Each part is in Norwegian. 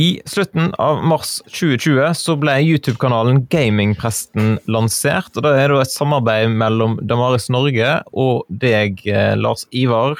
I slutten av mars 2020 så ble YouTube-kanalen Gamingpresten lansert. og Det er et samarbeid mellom Damaris Norge og deg, eh, Lars Ivar.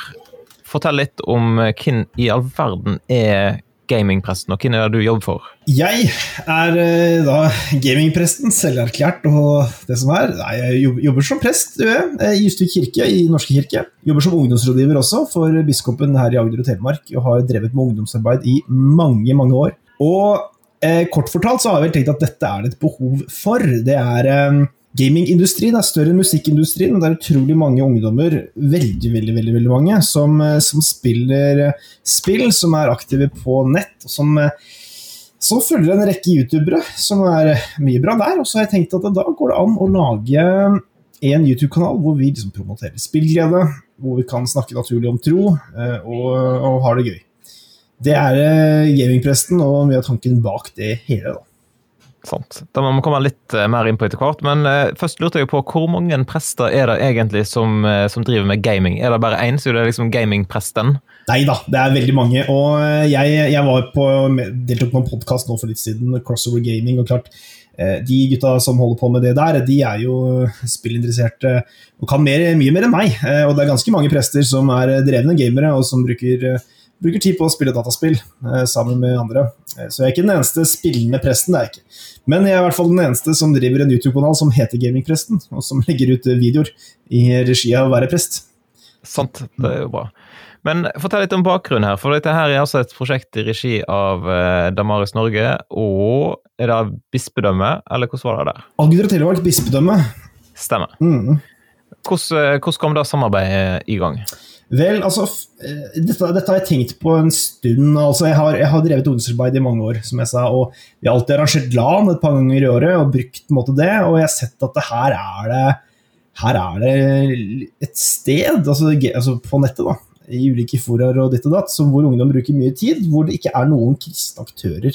Fortell litt om eh, hvem i all verden er gamingpresten, og hvem er det du jobber for? Jeg er eh, da gamingpresten, selverklært og det som er. Nei, jeg jobber som prest vet, eh, i Justvik kirke, i Norske kirke. Jobber som ungdomsrådgiver også for biskopen her i Agder og Telemark, og har drevet med ungdomsarbeid i mange, mange år. Og eh, kort fortalt så har jeg vel tenkt at dette er det et behov for. Det er eh, Gamingindustrien er større enn musikkindustrien. Det er utrolig mange ungdommer, veldig veldig, veldig, veldig mange, som, eh, som spiller eh, spill, som er aktive på nett, og som, eh, som følger en rekke youtubere, som er mye bra der. Og så har jeg tenkt at da går det an å lage en YouTube-kanal hvor vi liksom promoterer spillglede, hvor vi kan snakke naturlig om tro, og, og har det gøy. Det er gamingpresten, og vi har tanken bak det hele. da. Sant. Da må vi komme litt eh, mer inn på etter hvert. Men uh, først lurte jeg på hvor mange prester er det egentlig som, uh, som driver med gaming? Er det bare én, så det er liksom gamingpresten? Nei da, det er veldig mange. Og jeg, jeg på, deltok på en podkast nå for litt siden, Crossover Gaming. og klart de gutta som holder på med det der, de er jo spillinteresserte og kan mer, mye mer enn meg. Og det er ganske mange prester som er drevne gamere, og som bruker bruker tid på å spille dataspill eh, sammen med andre. Eh, så jeg er ikke den eneste spillende presten. det er jeg ikke. Men jeg er i hvert fall den eneste som driver en YouTube-kanal som heter Gamingpresten, og som legger ut videoer i regi av å være prest. Sant, det er jo bra. Men fortell litt om bakgrunnen her. for Dette her er altså et prosjekt i regi av eh, Damaris Norge. Og er det bispedømmet, eller hvordan var det der? Agder og Telemark bispedømme. Stemmer. Mm. Hvordan, hvordan kom det samarbeidet i gang? Vel, altså eh, dette, dette, har jeg tenkt på en stund. altså Jeg har, jeg har drevet ungdomsarbeid i mange år, som jeg sa. Og vi har alltid arrangert LAN et par ganger i året og brukt på en måte det. Og jeg har sett at det her er det her er det et sted, altså, altså på nettet, da, i ulike foraer og ditt og datt, hvor ungdom bruker mye tid, hvor det ikke er noen kristne aktører.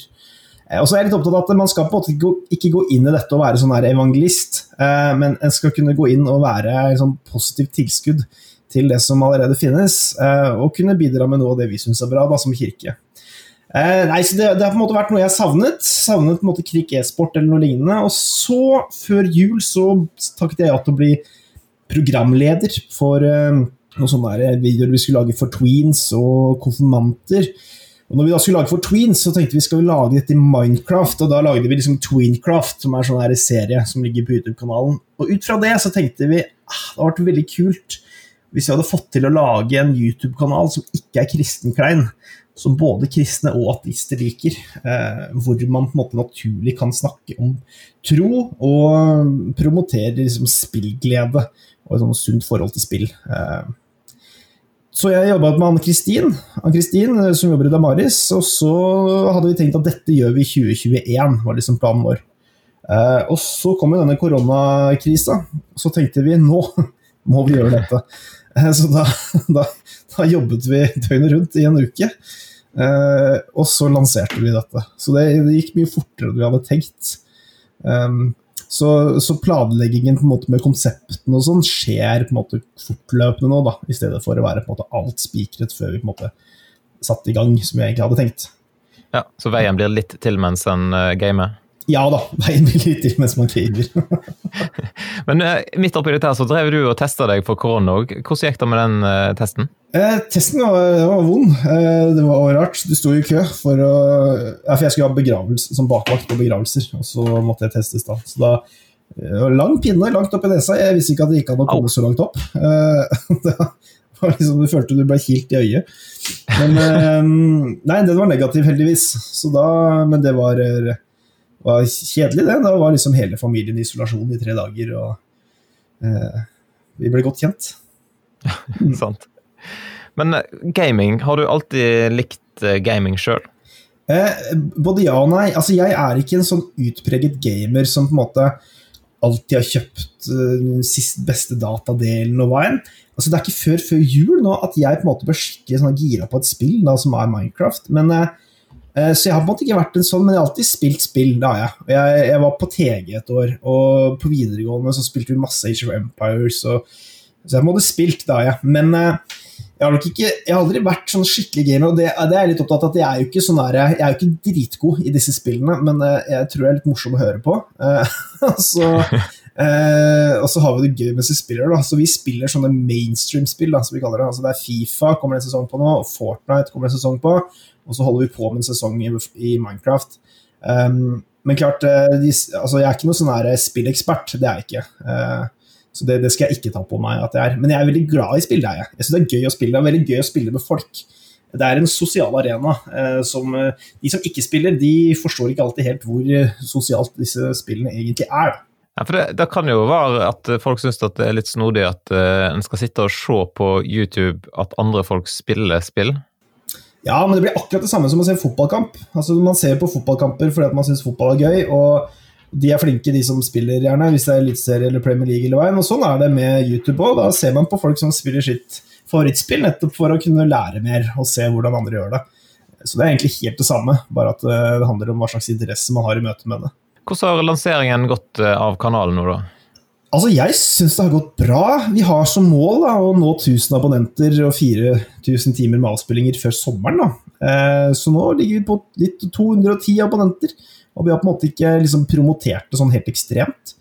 Eh, og så er jeg litt opptatt av at Man skal på en måte ikke gå inn i dette og være sånn evangelist, eh, men en skal kunne gå inn og være sånn positivt tilskudd til det som allerede finnes, eh, og kunne bidra med noe av det vi syns er bra, da, som kirke. Eh, nei, så det, det, har på en måte vært noe jeg savnet. Savnet på en måte Krik e-sport eller noe lignende. Og så, før jul, så takket jeg ja til å bli programleder for uh, noen sånne videoer vi skulle lage for tweens og konfirmanter. Og når vi da skulle lage for tweens, så tenkte vi skal vi lage dette i Minecraft. Og da lagde vi liksom Tweencraft, som er en her serie som ligger på YouTube-kanalen. Og ut fra det så tenkte vi ah, det har vært veldig kult hvis vi hadde fått til å lage en YouTube-kanal som ikke er kristenklein, som både kristne og ateister liker, eh, hvor man på en måte naturlig kan snakke om tro og promotere liksom, spillglede og et sånt sunt forhold til spill. Eh, så jeg jobba med Ann-Kristin, Ann-Kristin som jobber i Damaris, og så hadde vi tenkt at dette gjør vi i 2021, var liksom planen vår. Eh, og så kom jo denne koronakrisa, så tenkte vi nå må vi gjøre dette. Eh, så da, da, da, jobbet vi døgnet rundt i en uke. Uh, og så lanserte vi dette. Så det, det gikk mye fortere enn vi hadde tenkt. Um, så, så, planleggingen måte med konseptene og sånn skjer på en måte fortløpende nå, da, i stedet for å være måte alt spikret før vi på en måte satte i gang, som vi egentlig hadde tenkt. Ja, Så veien blir litt til mens en uh, gamer? Ja da, veien blir litt til mens man kriger. Men uh, midt oppi dette her så drev du og testa deg for korona òg. Hvordan gikk det med den uh, testen? Eh, testen var, var vond. Eh, det var rart. Du sto i kø for å ja, For jeg skulle ha begravelse som bakvakt på begravelser, og så måtte jeg testes da. Så da eh, Lang pinne langt opp i nesa. Jeg visste ikke at det gikk an å komme så langt opp. Eh, liksom, Du følte du ble kilt i øyet. Men Nei, den var negativ, heldigvis. Så da, men det var var kjedelig, det. Da var liksom hele familien i isolasjon i tre dager, og eh, vi ble godt kjent. Sant. Men eh, gaming, har du alltid likt eh, gaming sjøl? Eh, både ja og nei. Altså, jeg er ikke en sånn utpreget gamer som på en måte alltid har kjøpt uh, den sist beste datadelen og enn. Altså, det er ikke før før jul nå at jeg på en måte blir skikkelig sånn gira på et spill da, som er Minecraft. Men Eh, så jeg har på en måte ikke vært en sånn, men jeg har alltid spilt spill. da jeg. Jeg, jeg var på TG et år, og på videregående så spilte vi masse Age of Empires. Og, så jeg måtte spilt da jeg. Men uh, jeg har ikke, jeg har aldri vært sånn skikkelig gamer, og det, det er jeg litt opptatt av at jeg er jo ikke sånn der, jeg er jo ikke dritgod i disse spillene, men eh, jeg tror jeg er litt morsom å høre på. Eh, så, eh, og så har vi det gøy mens vi spiller, da. Så vi spiller sånne mainstream-spill, da, som vi kaller det. Altså det er Fifa kommer det en sesong på nå, og Fortnite kommer det en sesong på, og så holder vi på med en sesong i, i Minecraft. Um, men klart, de, altså jeg er ikke noen sånn spillekspert, det er jeg ikke. Uh, så det, det, skal jeg ikke ta på meg at jeg er. Men jeg er veldig glad i spill, jeg. Jeg syns det er gøy å spille. Det er veldig gøy å spille med folk. Det er en sosial arena eh, som eh, De som ikke spiller, de forstår ikke alltid helt hvor eh, sosialt disse spillene egentlig er. Ja, for det, det, kan jo være at folk syns det er litt snodig at uh, en skal sitte og se på YouTube at andre folk spiller spill. Ja, men det blir akkurat det samme som å se fotballkamp. Altså, Man ser på fotballkamper fordi at man syns fotball er gøy. og de er flinke, de som spiller, gjerne, hvis det er Eliteserie eller Premier League. eller veien, og Sånn er det med YouTube òg. Da ser man på folk som spiller sitt favorittspill, nettopp for å kunne lære mer og se hvordan andre gjør det. Så det er egentlig helt det samme, bare at eh, det handler om hva slags interesse man har i møte med det. Hvordan har lanseringen gått eh, av kanalen nå, da? Altså, Jeg syns det har gått bra. Vi har som mål da, å nå 1000 abonnenter og 4000 timer med avspillinger før sommeren. da. Eh, så nå ligger vi på litt 210 abonnenter. Og vi har på en måte ikke liksom promotert det sånn helt ekstremt.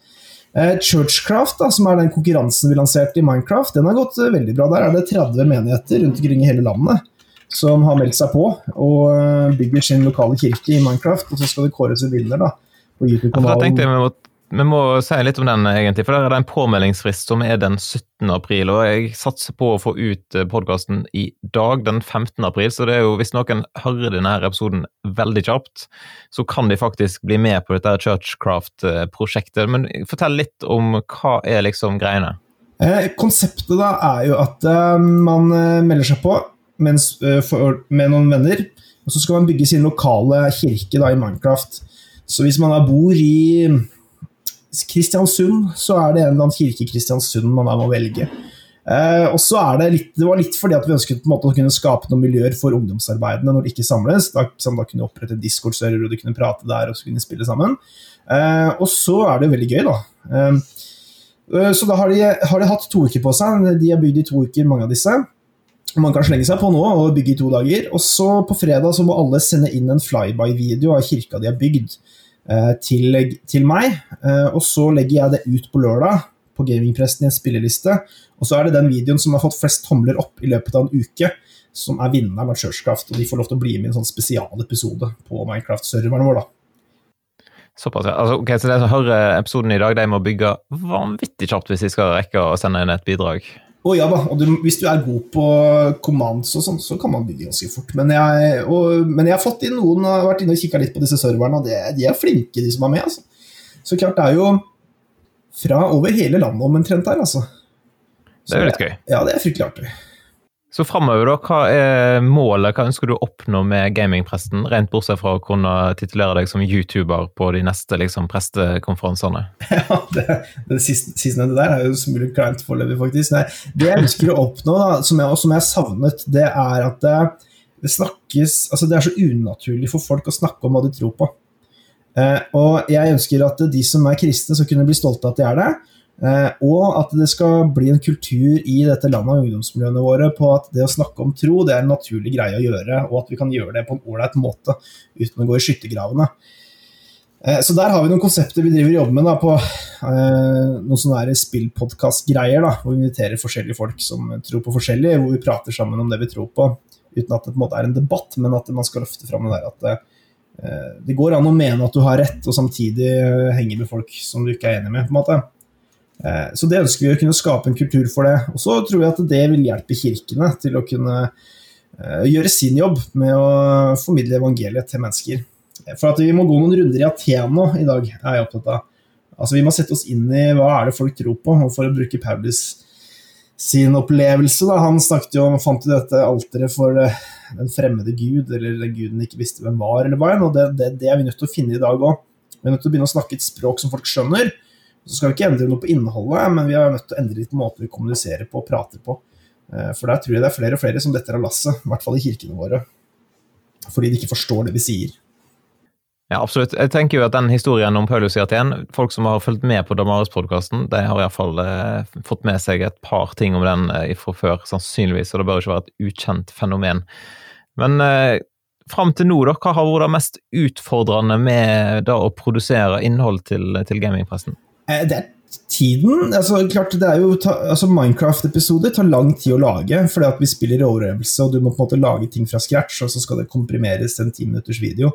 Eh, Churchcraft, da, som er den konkurransen vi lanserte i Minecraft, den har gått eh, veldig bra. Der er det 30 menigheter rundt omkring i hele landet som har meldt seg på og eh, bygger sin lokale kirke i Minecraft. Og så skal det kåres en vinner da, på da tenkte jeg vi må si litt om den, egentlig. For der er det en påmeldingsfrist som er den 17. april. Og jeg satser på å få ut eh, podkasten i dag, den 15. april. Så det er jo, hvis noen hører denne episoden veldig kjapt, så kan de faktisk bli med på dette Churchcraft-prosjektet. Men fortell litt om hva er liksom greiene? Eh, konseptet da er jo at eh, man eh, melder seg på mens, eh, for, med noen venner. Og så skal man bygge sin lokale kirke da, i Minecraft. Så hvis man bor i Kristiansund, så er det en eller annen kirke i Kristiansund man må velge. Eh, og så er Det litt, det var litt fordi at vi ønsket på en måte å kunne skape noen miljøer for ungdomsarbeidene når de ikke samles. Da, som da kunne opprette Discord-server og de kunne prate der og så kunne spille sammen. Eh, og så er det veldig gøy, da. Eh, eh, så da har de, har de, hatt to uker på seg. De har bygd i to uker, mange av disse. Man kan slenge seg på nå og bygge i to dager. Og så på fredag så må alle sende inn en flyby-video av kirka de har bygd. Eh, til, til, meg. Eh, og så legger jeg det ut på lørdag på Gamingpresten i en spilleliste. Og så er det den videoen som har fått flest tomler opp i løpet av en uke, som er vinneren av Churchcraft. Og de får lov til å bli med i en sånn spesialepisode på Minecraft-serveren vår. da. Såpass, ja. Altså, okay, så de som hører episoden i dag, de må bygge vanvittig kjapt hvis de skal rekke å sende inn et bidrag? Å ja da, og du, hvis du er god på commands og sånn, så kan man bygge ganske fort. Men jeg, og, men jeg har fått inn noen, har vært inne og kikka litt på disse serverne, og det, de er flinke, de som er med. altså. Så klart, det er jo fra over hele landet omtrent her, altså. Så det er jo litt gøy. Ja, det er fryktelig artig. Så framover, da. Hva er målet? Hva ønsker du å oppnå med gamingpresten? Rent bortsett fra å kunne titulere deg som YouTuber på de neste liksom, prestekonferansene. Ja, det, det sistnevnte der er jo så mulig kleint foreløpig, faktisk. Nei, det jeg ønsker å oppnå, da, som jeg, som jeg savnet, det er at det, det, snakkes Altså, det er så unaturlig for folk å snakke om hva de tror på. Eh, og jeg ønsker at de som er kristne, skal kunne bli stolte av at de er det. Eh, og at det skal bli en kultur i dette landet og ungdomsmiljøene våre på at det å snakke om tro det er en naturlig greie å gjøre, og at vi kan gjøre det på en ålreit måte uten å gå i skyttergravene. Eh, så der har vi noen konsepter vi driver og jobber med da, på eh, noen sånne spillpodkast-greier. Hvor vi inviterer forskjellige folk som tror på forskjellig, hvor vi prater sammen om det vi tror på. Uten at det på en måte er en debatt, men at man skal løfte fram det der at det, det går an å mene at du har rett, og samtidig henge med folk som du ikke er enig med. på en måte. Eh, så det ønsker vi å kunne skape en kultur for det. Og så tror vi at det vil hjelpe kirkene til å kunne eh, gjøre sin jobb med å formidle evangeliet til mennesker. For at vi må gå noen runder i Aten i dag, er jeg opptatt av. Altså Vi må sette oss inn i hva er det folk tror på. Og for å bruke Paulus sin opplevelse, da, han snakket jo om fant jo dette alteret for eh, den fremmede gud, eller den guden ikke visste hvem var, eller hva enn. Og det, det, det, er vi nødt til å finne i dag òg. Vi er nødt til å begynne å snakke et språk som folk skjønner. Så skal vi ikke endre noe på innholdet, men vi er nødt til å endre litt på måten vi kommuniserer på og prater på. Eh, for der tror jeg det er flere og flere som detter av lasset, i hvert fall i kirkene våre. Fordi de ikke forstår det vi sier. Ja, absolutt. Jeg tenker jo at den historien om Paulus igjen, folk som har fulgt med på Damaris-podkasten, de har iallfall eh, fått med seg et par ting om den eh, fra før, sannsynligvis, og det bør ikke være et ukjent fenomen. Men eh, fram til nå, da, hva har vært det mest utfordrende med da å produsere innhold til, til gamingpressen? Eh, det er tiden. Altså, klart, det er jo altså, Minecraft-episoder tar lang tid å lage, fordi at vi spiller overøvelse, og du må på en måte lage ting fra scratch, og så skal det komprimeres til en ti minutters video.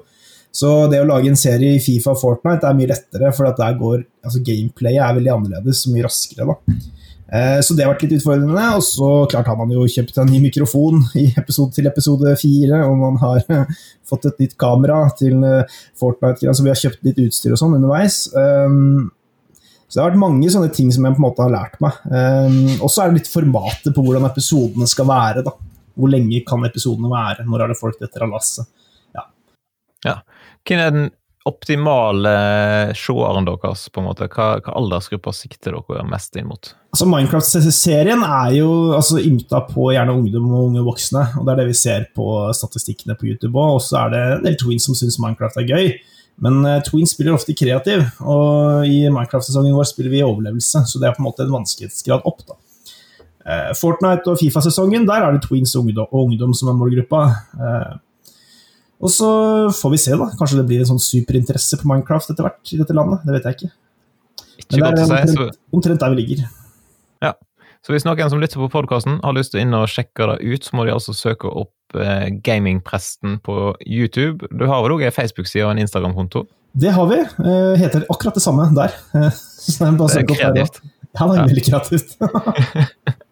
Så det å lage en serie i Fifa og Fortnite er mye lettere, for at der går, altså gameplayet er veldig annerledes og mye raskere. da. Eh, så det har vært litt utfordrende. Og så klart har man jo kjøpt en ny mikrofon i episode til episode fire, og man har fått et nytt kamera til eh, Fortnite, så vi har kjøpt litt utstyr og sånn underveis. Um, så det har vært mange sånne ting som jeg på en måte har lært meg. Um, og så er det litt formatet på hvordan episodene skal være. da. Hvor lenge kan episodene være? Når er det folk detter av lasset? Ja. ja. Hvem er den optimale seeren deres? på en måte? Hva, hva aldersgrupper sikter dere mest inn mot? Altså Minecraft-serien er jo altså, ymta på gjerne ungdom og unge voksne. og Det er det vi ser på statistikkene på YouTube òg. Og så er det en del tweens som syns Minecraft er gøy. Men uh, Twins spiller ofte kreativ, og i Minecraft-sesongen vår spiller vi i overlevelse. Så det er på en måte en vanskelighetsgrad opp. da. Uh, Fortnite og Fifa-sesongen, der er det Twins og ungdom, og ungdom som er målgruppa. Uh, og så får vi se, da. Kanskje det blir en sånn superinteresse på Minecraft etter hvert i dette landet. Det vet jeg ikke. ikke Men det er omtrent, omtrent der vi ligger. Ja. Så hvis noen som lytter på podkasten har lyst til å inn og sjekke det ut, så må de altså søke opp eh, Gamingpresten på YouTube. Du har vel òg ei Facebook-side og en Instagram-konto? Det har vi. Eh, heter akkurat det samme der. det er kreativt. Ja, det er veldig kreativt.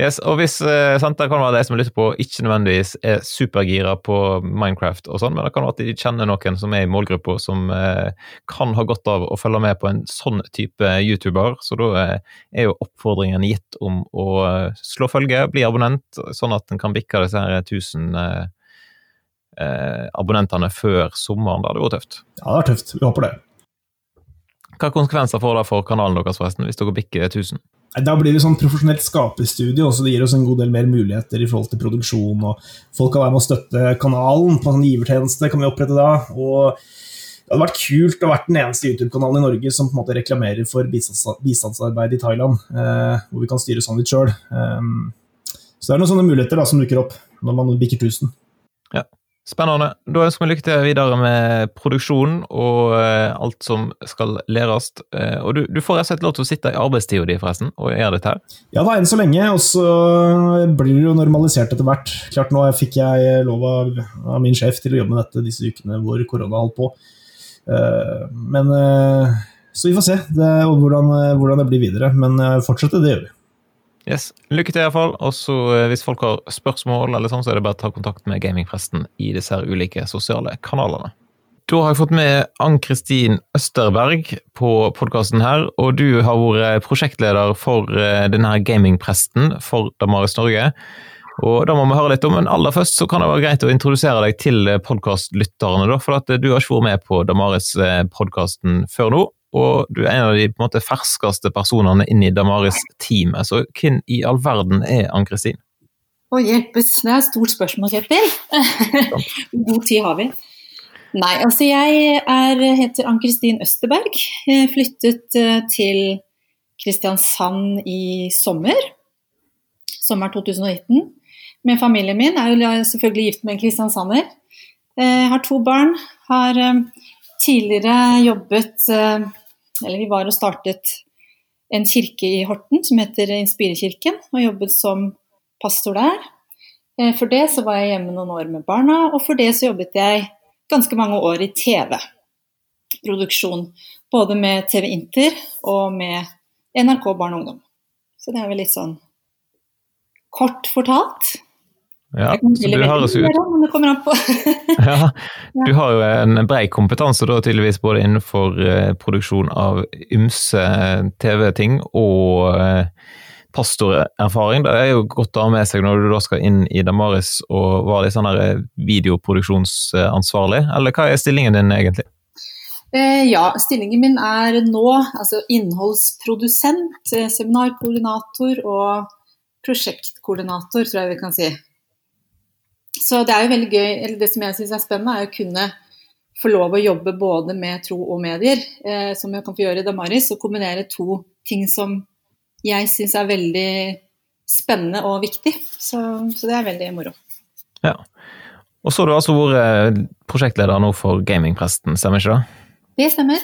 Yes, og hvis eh, sant, Det kan være de som lytter på, ikke nødvendigvis er supergira på Minecraft, og sånn, men det kan være at de kjenner noen som er i målgruppa, som eh, kan ha godt av å følge med på en sånn type YouTuber. Så da eh, er jo oppfordringen gitt om å eh, slå følge, bli abonnent, sånn at en kan bikke disse her 1000 eh, eh, abonnentene før sommeren. Da det vært tøft. Ja, det er tøft. Vi håper det. Hva konsekvenser får det for kanalen deres forresten, hvis dere bikker 1000? Da blir vi sånn profesjonelt skaperstudio, så det gir oss en god del mer muligheter i forhold til produksjon. og Folk kan være med å støtte kanalen på en sånn givertjeneste. kan vi opprette da, og Det hadde vært kult å være den eneste YouTube-kanalen i Norge som på en måte reklamerer for bistandsarbeid i Thailand, eh, hvor vi kan styre sånn litt sjøl. Um, så det er noen sånne muligheter da, som dukker opp når man bikker 1000. Ja. Spennende. Da ønsker vi lykke til videre med produksjonen og uh, alt som skal læres. Uh, og du, du, får rett og slett lov til å sitte i arbeidstida di, forresten, og gjøre dette her? Ja da, enn så lenge. Og så blir det jo normalisert etter hvert. Klart Nå fikk jeg lov av, av, min sjef til å jobbe med dette disse ukene hvor korona holdt på. Uh, men Så vi får se det, hvordan, hvordan, det blir videre. Men fortsette, det gjør vi. Yes. Lykke til, iallfall. Og så eh, hvis folk har spørsmål, eller sånn, så er det bare å ta kontakt med Gamingpresten i disse her ulike sosiale kanalene. Da har jeg fått med Ann-Kristin Østerberg på podkasten her, og du har vært prosjektleder for eh, denne gamingpresten for Damaris Norge. Og da må vi høre litt om, men aller først så kan det være greit å introdusere deg til podkastlytterne, for at du har ikke vært med på Damaris-podkasten eh, før nå og du er en av de på en måte ferskeste personene inn i Damaris-teamet. Så hvem i all verden er Ann-Kristin? Å hjelpes, det er et stort spørsmål, Kjetil. Hvor god tid har vi? Nei, altså jeg er, heter Ann-Kristin Østerberg. Jeg flyttet eh, til Kristiansand i sommer. Sommer 2019. Med familien min. Jeg er selvfølgelig gift med en kristiansander. Jeg eh, har to barn. Har eh, tidligere jobbet eller vi var og startet en kirke i Horten som heter Inspirekirken, og jobbet som pastor der. Eh, for det så var jeg hjemme noen år med barna, og for det så jobbet jeg ganske mange år i TV-produksjon. Både med TV Inter og med NRK Barn og Ungdom. Så det er vel litt sånn kort fortalt. Ja, så du høres ut ja, Du har jo en bred kompetanse da, tydeligvis både innenfor eh, produksjon av ymse TV-ting og eh, pastorerfaring. Det er jo godt å ha med seg når du da skal inn i Damaris og være litt sånn eh, videoproduksjonsansvarlig, eller hva er stillingen din egentlig? Eh, ja, stillingen min er nå altså innholdsprodusent, eh, seminarkoordinator og prosjektkoordinator, tror jeg vi kan si. Så det er jo veldig gøy, eller det som jeg syns er spennende, er å kunne få lov å jobbe både med tro og medier, eh, som jeg kan få gjøre i Damaris, og kombinere to ting som jeg syns er veldig spennende og viktig. Så, så det er veldig moro. Ja. Og så har du altså vært prosjektleder nå for Gamingpresten, stemmer ikke det? Det stemmer.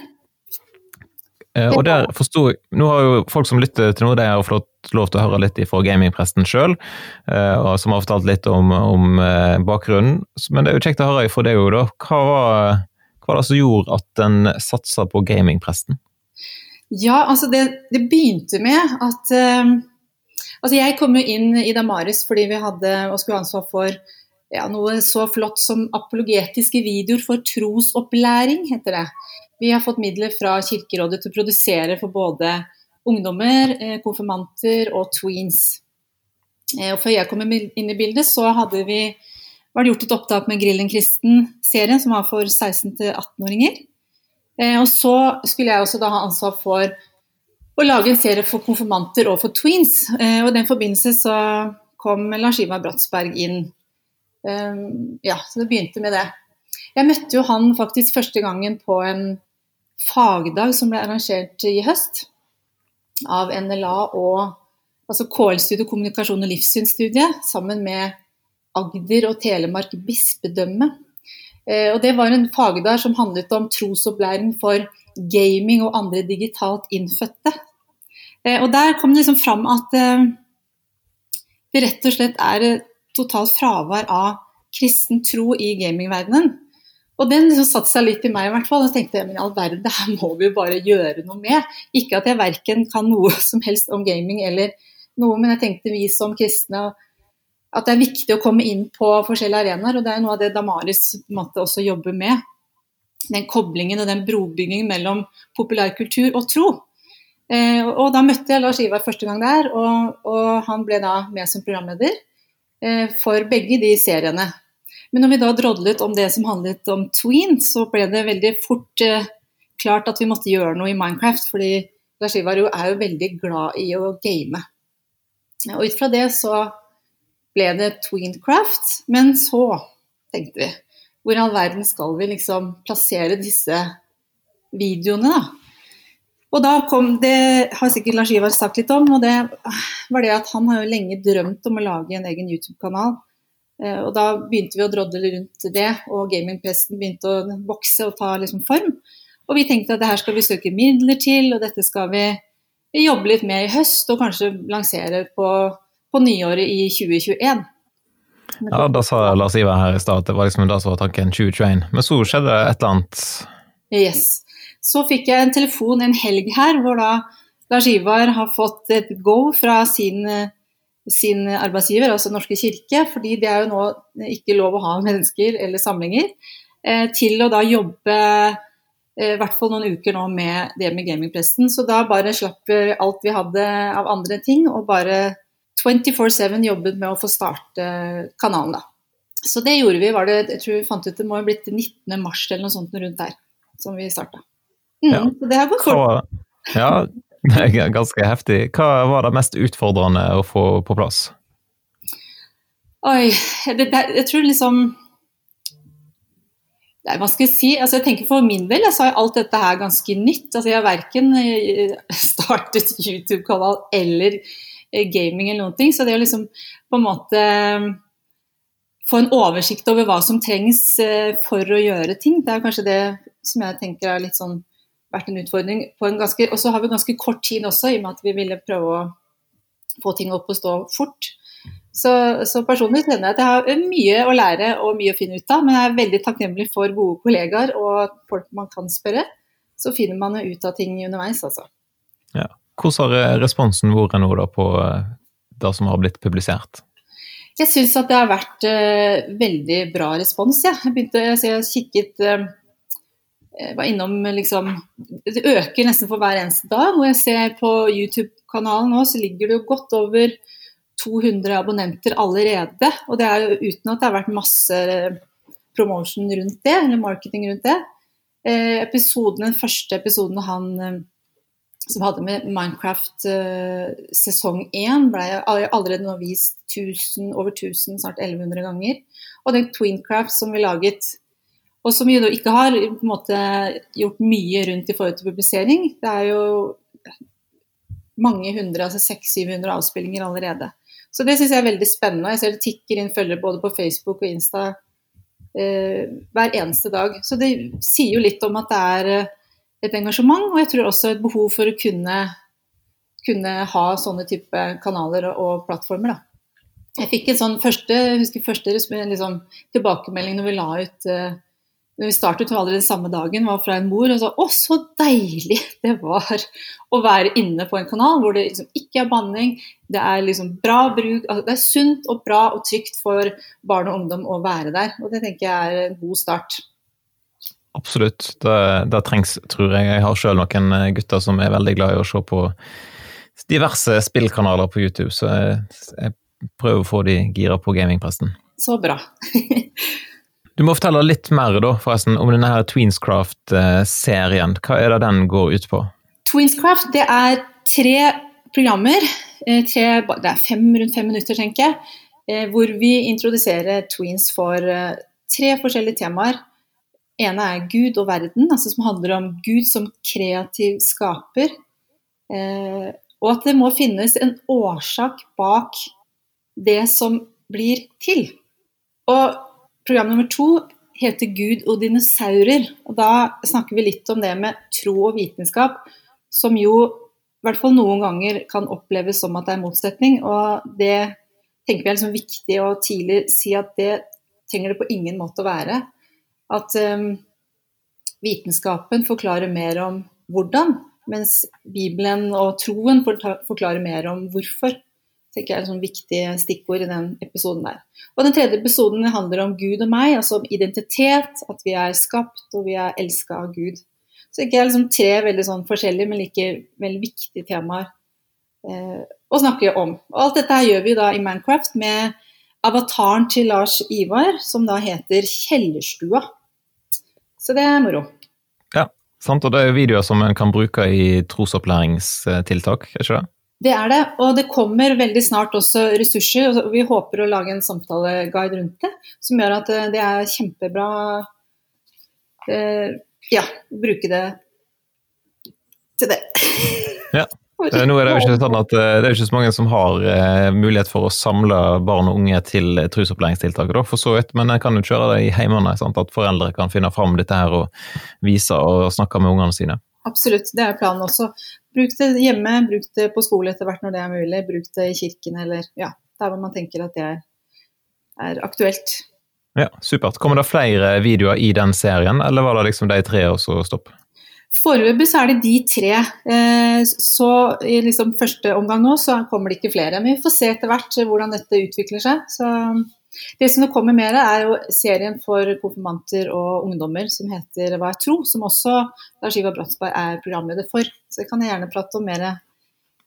Eh, og der forstod, Nå har jo folk som lytter til noe, de har fått lov til å høre litt fra gamingpresten sjøl, eh, som har fortalt litt om, om, eh, bakgrunnen. Men det er jo kjekt å høre fra deg òg, da. Hva var, hva var det som gjorde at en satsa på gamingpresten? Ja, altså det, det begynte med at uh, Altså jeg kom jo inn i Damaris fordi vi hadde og skulle ha ansvar for ja, noe så flott som apologetiske videoer for trosopplæring, heter det. Vi har fått midler fra Kirkerådet til å produsere for både ungdommer, eh, konfirmanter og tweens. Eh, og før jeg kom inn i bildet, så hadde vi var gjort et opptak med Grillen kristen-serien, som var for 16-18-åringer. Eh, og så skulle jeg også da ha ansvar for å lage en serie for konfirmanter og for tweens. Og i den forbindelse så kom Lars Ivar Bratsberg inn. Ja, så det begynte med det. Jeg møtte jo han faktisk første gangen på en fagdag som ble arrangert i høst av NLA og altså KL-studiet kommunikasjon og livssynsstudiet sammen med Agder og Telemark bispedømme. Eh, og det var en fagdag som handlet om trosopplæring for gaming og andre digitalt innfødte. Eh, og der kom det liksom fram at eh, det rett og slett er totalt fravær av kristen tro i gamingverdenen. Og den liksom satte seg litt i meg i hvert fall. Og tenkte jeg men i all verden, det her må vi jo bare gjøre noe med. Ikke at jeg verken kan noe som helst om gaming eller noe, men jeg tenkte vi som kristne at det er viktig å komme inn på forskjellige arenaer. Og det er noe av det Damaris måtte også jobber med. Den koblingen og den brobyggingen mellom populærkultur og tro. Eh, og da møtte jeg Lars Ivar første gang der, og, og han ble da med som programleder for begge de seriene. Men når vi da drodlet om det som handlet om tween, så ble det veldig fort eh, klart at vi måtte gjøre noe i Minecraft, fordi Lars Ivar er jo veldig glad i å game. Og ut fra det så ble det Tweencraft, men så tenkte vi hvor i all verden skal vi liksom plassere disse videoene, da? Og da kom det, har sikkert Lars Ivar sagt litt om, og det var det at han har jo lenge drømt om å lage en egen YouTube-kanal Eh, og da begynte vi å drodle rundt det, og gamingpresten begynte å vokse og ta liksom form. Og vi tenkte at det her skal vi søke midler til, og dette skal vi jobbe litt med i høst, og kanskje lansere på, på nyåret i 2021. Ja, da sa Lars Ivar her i stad at det var liksom da som var tanken 2021. Men så skjedde et eller annet. Yes. Så fikk jeg en telefon en helg her, hvor da Lars Ivar har fått et go fra sin sin arbeidsgiver, altså Norske kirke, fordi det er jo nå ikke lov å ha mennesker eller samlinger, eh, til å da jobbe eh, i hvert fall noen uker nå med det med gamingpresten. Så da bare slapp vi alt vi hadde av andre ting, og bare 24-7 jobbet med å få starte kanalen, da. Så det gjorde vi. var det, Jeg tror vi fant ut det må ha blitt 19. mars eller noe sånt rundt der som vi starta. Mm, ja. Så det har gått fort. Ja, det er ganske heftig. Hva var det mest utfordrende å få på plass? Oi, det, det, jeg tror liksom Nei, hva skal jeg si? Altså, jeg tenker For min del så er alt dette her ganske nytt. Altså, jeg har verken eh, startet YouTube-kanal eller eh, gaming eller noen ting. Så det å liksom på en måte eh, få en oversikt over hva som trengs for å gjøre ting, det er kanskje det som jeg tenker er litt sånn vært en utfordring. En ganske, og så har vi ganske kort tid også, i og med at vi ville prøve å få ting opp og stå fort. Så, så personlig kjenner jeg at jeg har mye å lære og mye å finne ut av. Men jeg er veldig takknemlig for gode kollegaer og folk man kan spørre. Så finner man ut av ting underveis, altså. Ja. Hvordan har responsen vært nå da på eh, det som har blitt publisert? Jeg syns at det har vært uh, veldig bra respons. Ja. Jeg begynte, så jeg kikket uh, var innom liksom Det øker nesten for hver eneste dag. Og jeg ser på YouTube-kanalen nå, så ligger det jo godt over 200 abonnenter allerede. Og det er jo uten at det har vært masse promotion rundt det, eller marketing rundt det. Eh, episoden, Den første episoden han eh, som hadde med Minecraft eh, sesong 1, ble allerede nå vist 1000, over 1000, snart 1100 ganger. Og den Twincraft som vi laget og som jo ikke har måte, gjort mye rundt i forhold til publisering. Det er jo mange hundre, altså 600-700 avspillinger allerede. Så det syns jeg er veldig spennende. Jeg ser det tikker inn følgere både på Facebook og Insta eh, hver eneste dag. Så det sier jo litt om at det er eh, et engasjement, og jeg tror også et behov for å kunne, kunne ha sånne type kanaler og, og plattformer. Da. Jeg fikk en sånn første, husker første liksom, tilbakemelding når vi la ut når vi startet allerede samme dagen, var fra en mor og sa å, så deilig det var å være inne på en kanal hvor det liksom ikke er banning, det er liksom bra bruk, altså det er sunt og bra og trygt for barn og ungdom å være der. Og det tenker jeg er en god start. Absolutt, det, det trengs, tror jeg. Jeg har sjøl noen gutter som er veldig glad i å se på diverse spillkanaler på YouTube, så jeg, jeg prøver å få de gira på gamingpresten. Så bra. Du må fortelle litt mer da, forresten, om denne her Tweenscraft-serien. Hva er det den går ut på? Tweenscraft det er tre programmer. Eh, tre, det er fem, rundt fem minutter, tenker jeg. Eh, hvor vi introduserer tweens for eh, tre forskjellige temaer. ene er Gud og verden, altså som handler om Gud som kreativ skaper. Og at det må finnes en årsak bak det som blir til. Og Program nummer to heter 'Gud og dinosaurer'. og Da snakker vi litt om det med tro og vitenskap, som jo i hvert fall noen ganger kan oppleves som at det er motsetning. Og det tenker vi er liksom viktig å tidlig si at det trenger det på ingen måte å være. At um, vitenskapen forklarer mer om hvordan, mens Bibelen og troen forklarer mer om hvorfor tenker jeg er sånn viktig stikkord i den episoden der. Og Den tredje episoden handler om Gud og meg, altså om identitet, at vi er skapt og vi er elska av Gud. Så ikke er liksom tre veldig sånn forskjellige, men like veldig viktige temaer eh, å snakke om. Og Alt dette her gjør vi da i Mancraft med avataren til Lars Ivar, som da heter Kjellerstua. Så det er moro. Ja, sant. Og det er videoer som en kan bruke i trosopplæringstiltak, er ikke det? Det er det, og det kommer veldig snart også ressurser. og Vi håper å lage en samtaleguide rundt det, som gjør at eh, det er kjempebra eh, Ja, bruke det til det. Ja. Nå er det jo ikke sånn at eh, det er ikke så mange som har mulighet for å samle barn og unge til trusopplæringstiltak, for så vidt, men en kan jo kjøre det i heimene. At foreldre kan finne fram dette her og vise og snakke med ungene sine. Absolutt, det er planen også. Bruk det hjemme, bruk det på skole etter hvert når det er mulig. Bruk det i kirken eller ja, der hvor man tenker at det er, er aktuelt. Ja, Supert. Kommer det flere videoer i den serien, eller var det liksom de tre og så stopp? Foreløpig så er det de tre. Eh, så i liksom første omgang nå så kommer det ikke flere. Men vi får se etter hvert hvordan dette utvikler seg. Så det som det kommer mer, er jo serien for konfirmanter og ungdommer som heter Hva er tro?, som også Lars Ivar Bratsberg er programleder for. Så det kan jeg gjerne prate om mer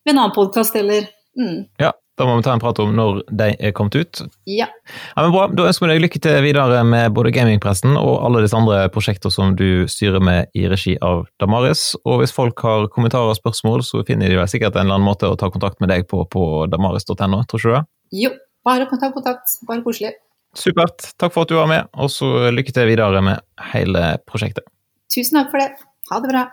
ved en annen podkast eller mm. Ja, da må vi ta en prat om når de er kommet ut. Ja. ja men bra, Da ønsker vi deg lykke til videre med både gamingpressen og alle disse andre prosjekter som du styrer med i regi av Damaris. Og hvis folk har kommentarer og spørsmål, så finner de vel sikkert en eller annen måte å ta kontakt med deg på på damaris.no, tror ikke du det? Jo, bare ta kontakt. Bare koselig. Supert. Takk for at du var med, og så lykke til videre med hele prosjektet. Tusen takk for det. Ha det bra.